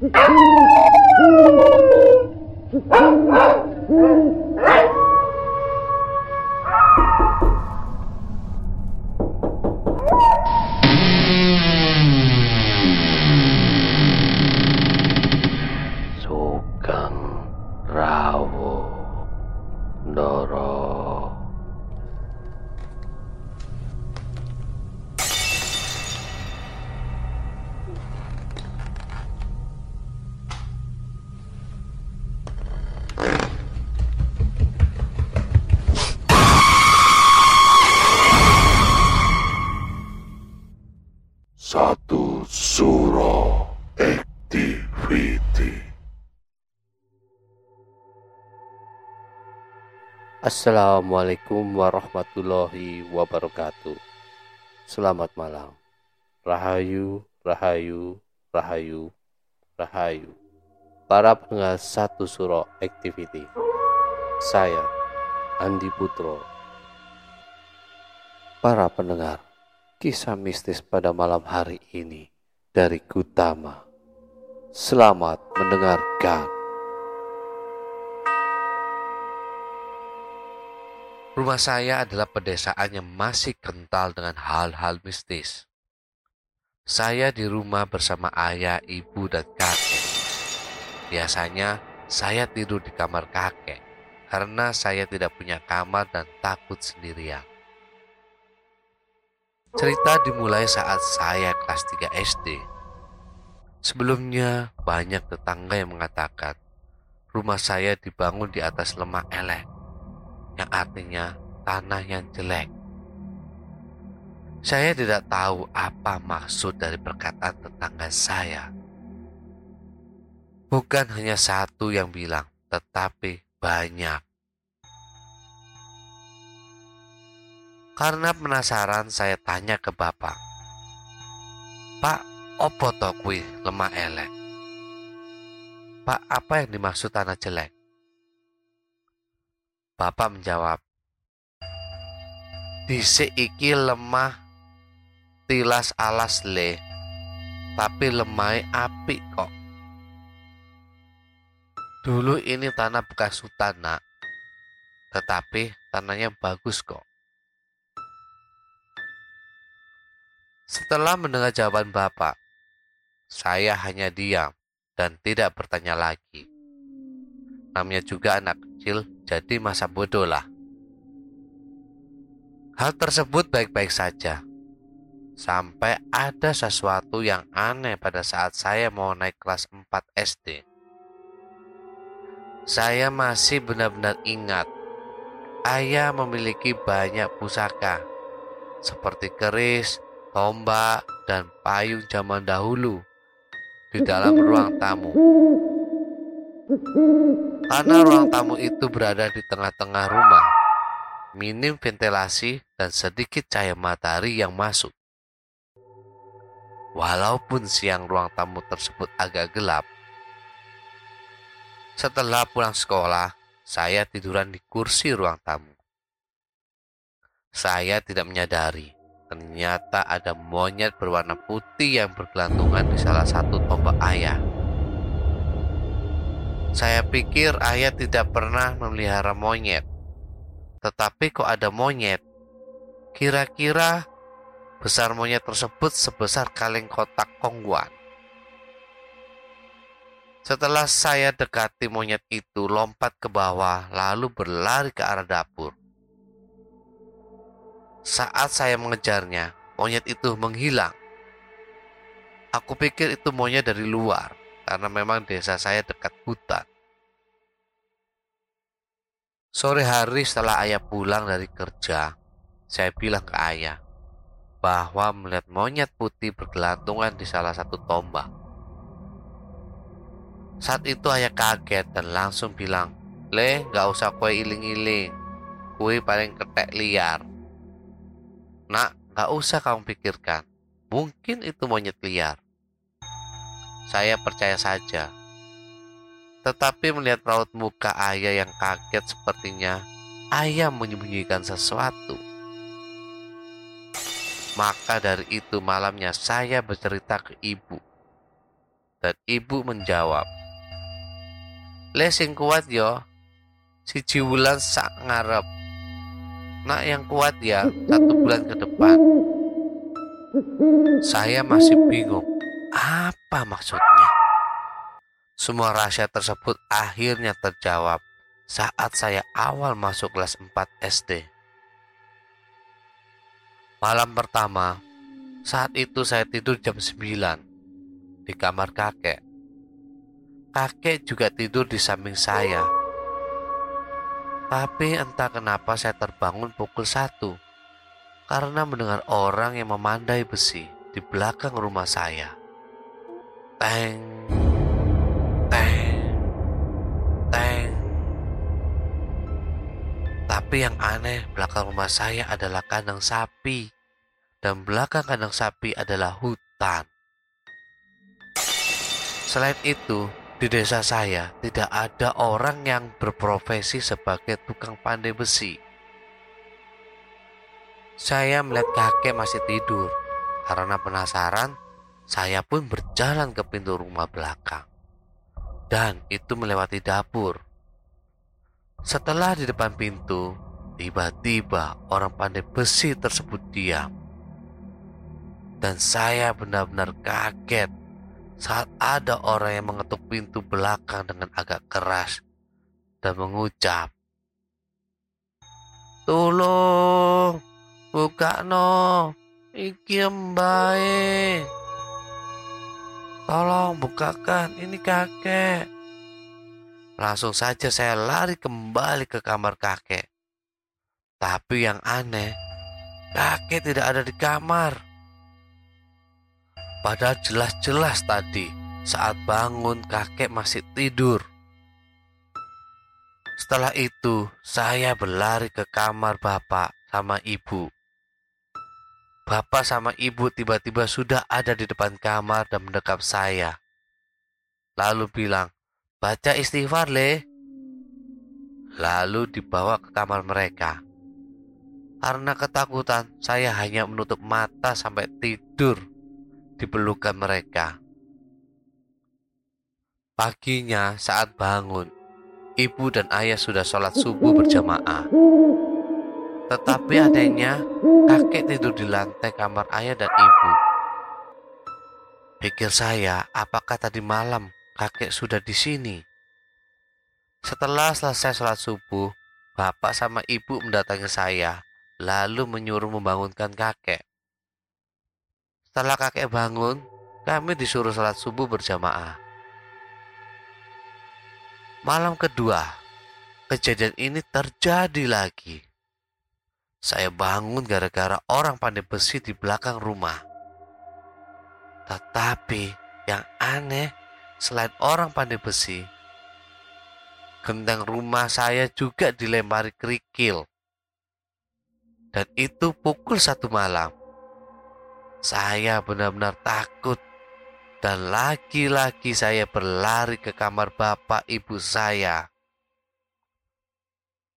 Oh, my God. Assalamualaikum warahmatullahi wabarakatuh. Selamat malam. Rahayu, Rahayu, Rahayu, Rahayu. Para pendengar Satu Suro Activity. Saya, Andi Putro. Para pendengar Kisah mistis pada malam hari ini dari Gutama. Selamat mendengarkan Rumah saya adalah pedesaan yang masih kental dengan hal-hal mistis. Saya di rumah bersama ayah, ibu, dan kakek. Biasanya saya tidur di kamar kakek karena saya tidak punya kamar dan takut sendirian. Cerita dimulai saat saya kelas 3 SD. Sebelumnya banyak tetangga yang mengatakan rumah saya dibangun di atas lemah elek yang artinya tanah yang jelek. Saya tidak tahu apa maksud dari perkataan tetangga saya. Bukan hanya satu yang bilang, tetapi banyak. Karena penasaran saya tanya ke bapak. Pak, opo to kuwi lemah elek? Pak, apa yang dimaksud tanah jelek? Bapak menjawab, Dhisik iki lemah tilas alas le, tapi lemai api kok. Dulu ini tanah bekas hutan nak, tetapi tanahnya bagus kok. Setelah mendengar jawaban Bapak, saya hanya diam dan tidak bertanya lagi. Namanya juga anak kecil, jadi masa bodoh lah. Hal tersebut baik-baik saja. Sampai ada sesuatu yang aneh pada saat saya mau naik kelas 4 SD. Saya masih benar-benar ingat ayah memiliki banyak pusaka seperti keris, tombak, dan payung zaman dahulu di dalam ruang tamu. Karena ruang tamu itu berada di tengah-tengah rumah, minim ventilasi dan sedikit cahaya matahari yang masuk. Walaupun siang ruang tamu tersebut agak gelap, setelah pulang sekolah, saya tiduran di kursi ruang tamu. Saya tidak menyadari ternyata ada monyet berwarna putih yang bergelantungan di salah satu tombak ayah. Saya pikir ayah tidak pernah memelihara monyet, tetapi kok ada monyet. Kira-kira besar monyet tersebut sebesar kaleng kotak kongguan. Setelah saya dekati monyet itu, lompat ke bawah, lalu berlari ke arah dapur. Saat saya mengejarnya, monyet itu menghilang. Aku pikir itu monyet dari luar, karena memang desa saya dekat hutan. Sore hari setelah ayah pulang dari kerja, saya bilang ke ayah bahwa melihat monyet putih bergelantungan di salah satu tombak. Saat itu ayah kaget dan langsung bilang, Le, gak usah kue iling-iling. Kue paling ketek liar. Nak, gak usah kamu pikirkan. Mungkin itu monyet liar. Saya percaya saja. Tetapi melihat raut muka ayah yang kaget sepertinya ayah menyembunyikan sesuatu. Maka dari itu malamnya saya bercerita ke ibu dan ibu menjawab, Le sing kuat yo, si Wulan sak ngarep. Nak yang kuat ya, satu bulan ke depan. Saya masih bingung, apa maksudnya? Semua rahasia tersebut akhirnya terjawab saat saya awal masuk kelas 4 SD. Malam pertama, saat itu saya tidur jam 9 di kamar kakek. Kakek juga tidur di samping saya. Tapi entah kenapa saya terbangun pukul 1 karena mendengar orang yang memandai besi di belakang rumah saya. Teng Tapi yang aneh, belakang rumah saya adalah kandang sapi. Dan belakang kandang sapi adalah hutan. Selain itu, di desa saya tidak ada orang yang berprofesi sebagai tukang pandai besi. Saya melihat kakek masih tidur. Karena penasaran, saya pun berjalan ke pintu rumah belakang. Dan itu melewati dapur. Setelah di depan pintu, tiba-tiba orang pandai besi tersebut diam. Dan saya benar-benar kaget saat ada orang yang mengetuk pintu belakang dengan agak keras dan mengucap, Tolong, buka no, iki mbae. Tolong bukakan, ini kakek. Langsung saja saya lari kembali ke kamar kakek. Tapi yang aneh, kakek tidak ada di kamar. Padahal jelas-jelas tadi saat bangun kakek masih tidur. Setelah itu, saya berlari ke kamar bapak sama ibu. Bapak sama ibu tiba-tiba sudah ada di depan kamar dan mendekap saya. Lalu bilang, Baca istighfar, Le. Lalu dibawa ke kamar mereka. Karena ketakutan, saya hanya menutup mata sampai tidur di pelukan mereka. Paginya saat bangun, ibu dan ayah sudah sholat subuh berjamaah. Tetapi adanya kakek tidur di lantai kamar ayah dan ibu. Pikir saya, apakah tadi malam kakek sudah di sini. Setelah selesai sholat subuh, bapak sama ibu mendatangi saya, lalu menyuruh membangunkan kakek. Setelah kakek bangun, kami disuruh sholat subuh berjamaah. Malam kedua, kejadian ini terjadi lagi. Saya bangun gara-gara orang pandai besi di belakang rumah. Tetapi yang aneh, Selain orang pandai besi, genteng rumah saya juga dilempari kerikil. Dan itu pukul satu malam. Saya benar-benar takut dan lagi-lagi saya berlari ke kamar bapak ibu saya.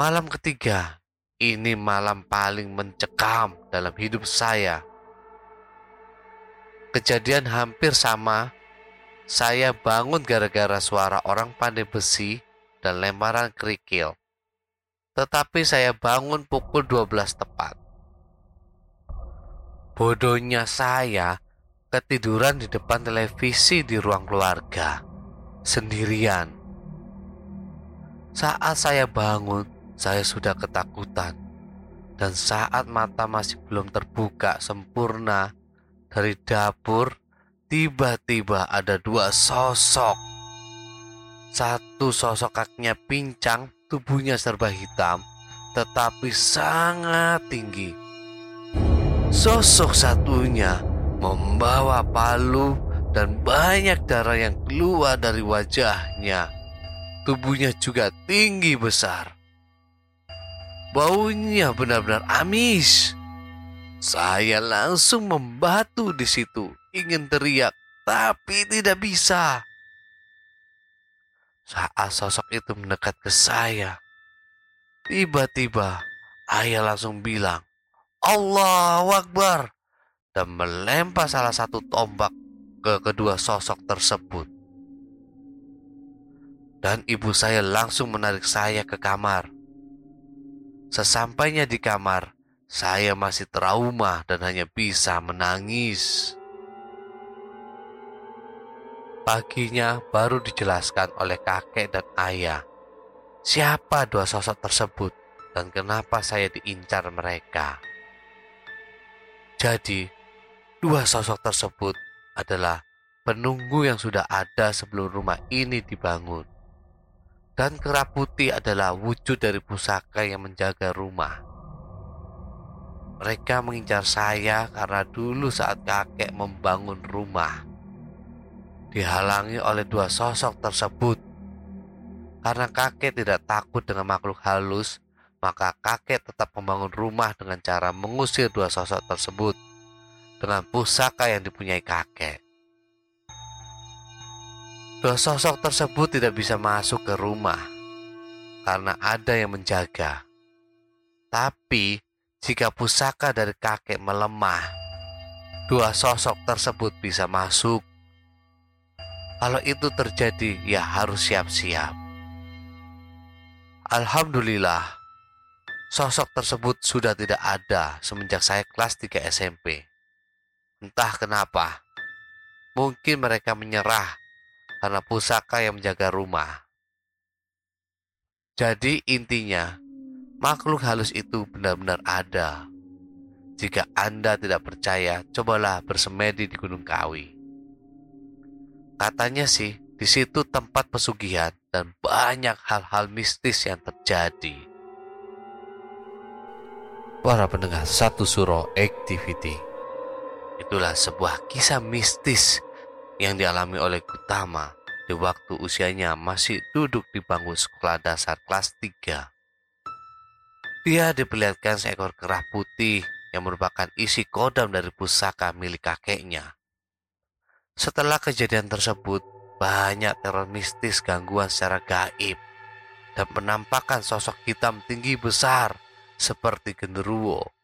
Malam ketiga, ini malam paling mencekam dalam hidup saya. Kejadian hampir sama saya bangun gara-gara suara orang pandai besi dan lemparan kerikil. Tetapi saya bangun pukul 12 tepat. Bodohnya saya ketiduran di depan televisi di ruang keluarga sendirian. Saat saya bangun, saya sudah ketakutan. Dan saat mata masih belum terbuka sempurna dari dapur Tiba-tiba ada dua sosok. Satu sosok kakinya pincang, tubuhnya serba hitam, tetapi sangat tinggi. Sosok satunya membawa palu dan banyak darah yang keluar dari wajahnya. Tubuhnya juga tinggi besar. Baunya benar-benar amis. Saya langsung membatu di situ ingin teriak, tapi tidak bisa. Saat sosok itu mendekat ke saya, tiba-tiba ayah langsung bilang, Allah Akbar, dan melempar salah satu tombak ke kedua sosok tersebut. dan ibu saya langsung menarik saya ke kamar. Sesampainya di kamar, saya masih trauma dan hanya bisa menangis. Paginya baru dijelaskan oleh kakek dan ayah siapa dua sosok tersebut dan kenapa saya diincar mereka. Jadi, dua sosok tersebut adalah penunggu yang sudah ada sebelum rumah ini dibangun dan kera putih adalah wujud dari pusaka yang menjaga rumah. Mereka mengincar saya karena dulu saat kakek membangun rumah, dihalangi oleh dua sosok tersebut. Karena kakek tidak takut dengan makhluk halus, maka kakek tetap membangun rumah dengan cara mengusir dua sosok tersebut dengan pusaka yang dipunyai kakek. Dua sosok tersebut tidak bisa masuk ke rumah karena ada yang menjaga. Tapi jika pusaka dari kakek melemah, dua sosok tersebut bisa masuk. Kalau itu terjadi, ya harus siap-siap. Alhamdulillah, sosok tersebut sudah tidak ada semenjak saya kelas 3 SMP. Entah kenapa, mungkin mereka menyerah karena pusaka yang menjaga rumah. Jadi intinya, makhluk halus itu benar-benar ada. Jika Anda tidak percaya, cobalah bersemedi di Gunung Kawi. Katanya sih, di situ tempat pesugihan dan banyak hal-hal mistis yang terjadi. Para pendengar satu suro activity. Itulah sebuah kisah mistis yang dialami oleh Gutama di waktu usianya masih duduk di bangku sekolah dasar kelas 3. Dia diperlihatkan seekor kerah putih yang merupakan isi kodam dari pusaka milik kakeknya. Setelah kejadian tersebut, banyak teror mistis gangguan secara gaib dan penampakan sosok hitam tinggi besar seperti genderuwo.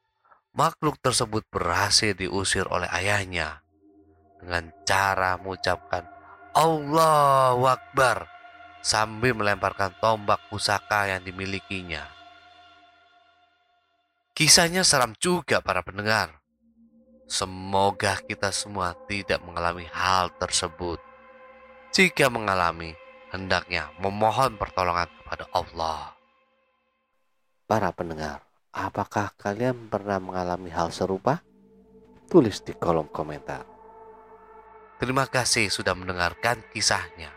Makhluk tersebut berhasil diusir oleh ayahnya dengan cara mengucapkan Allahu Akbar sambil melemparkan tombak pusaka yang dimilikinya. Kisahnya seram juga para pendengar. Semoga kita semua tidak mengalami hal tersebut. Jika mengalami, hendaknya memohon pertolongan kepada Allah. Para pendengar, apakah kalian pernah mengalami hal serupa? Tulis di kolom komentar. Terima kasih sudah mendengarkan kisahnya.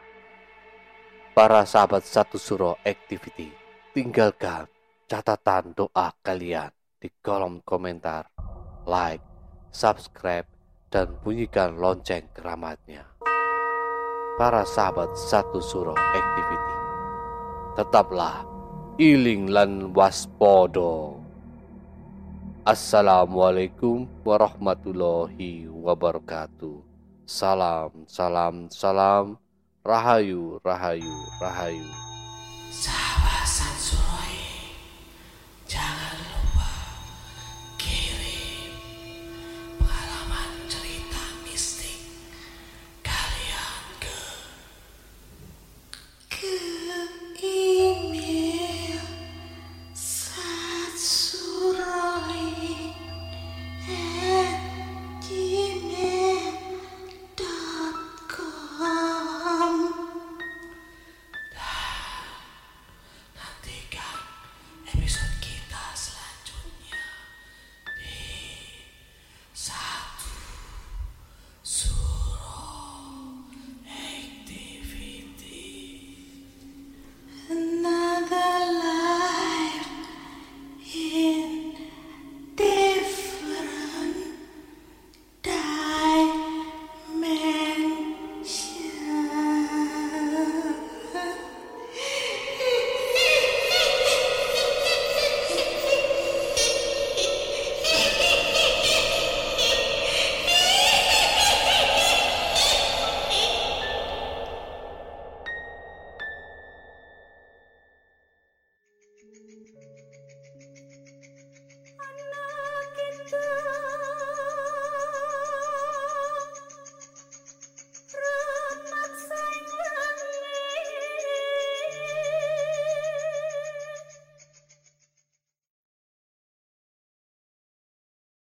Para sahabat satu suro activity, tinggalkan catatan doa kalian di kolom komentar, like, subscribe, dan bunyikan lonceng keramatnya. Para sahabat satu suro activity, tetaplah iling lan waspodo. Assalamualaikum warahmatullahi wabarakatuh. Salam, salam, salam. Rahayu, rahayu, rahayu. Sahabat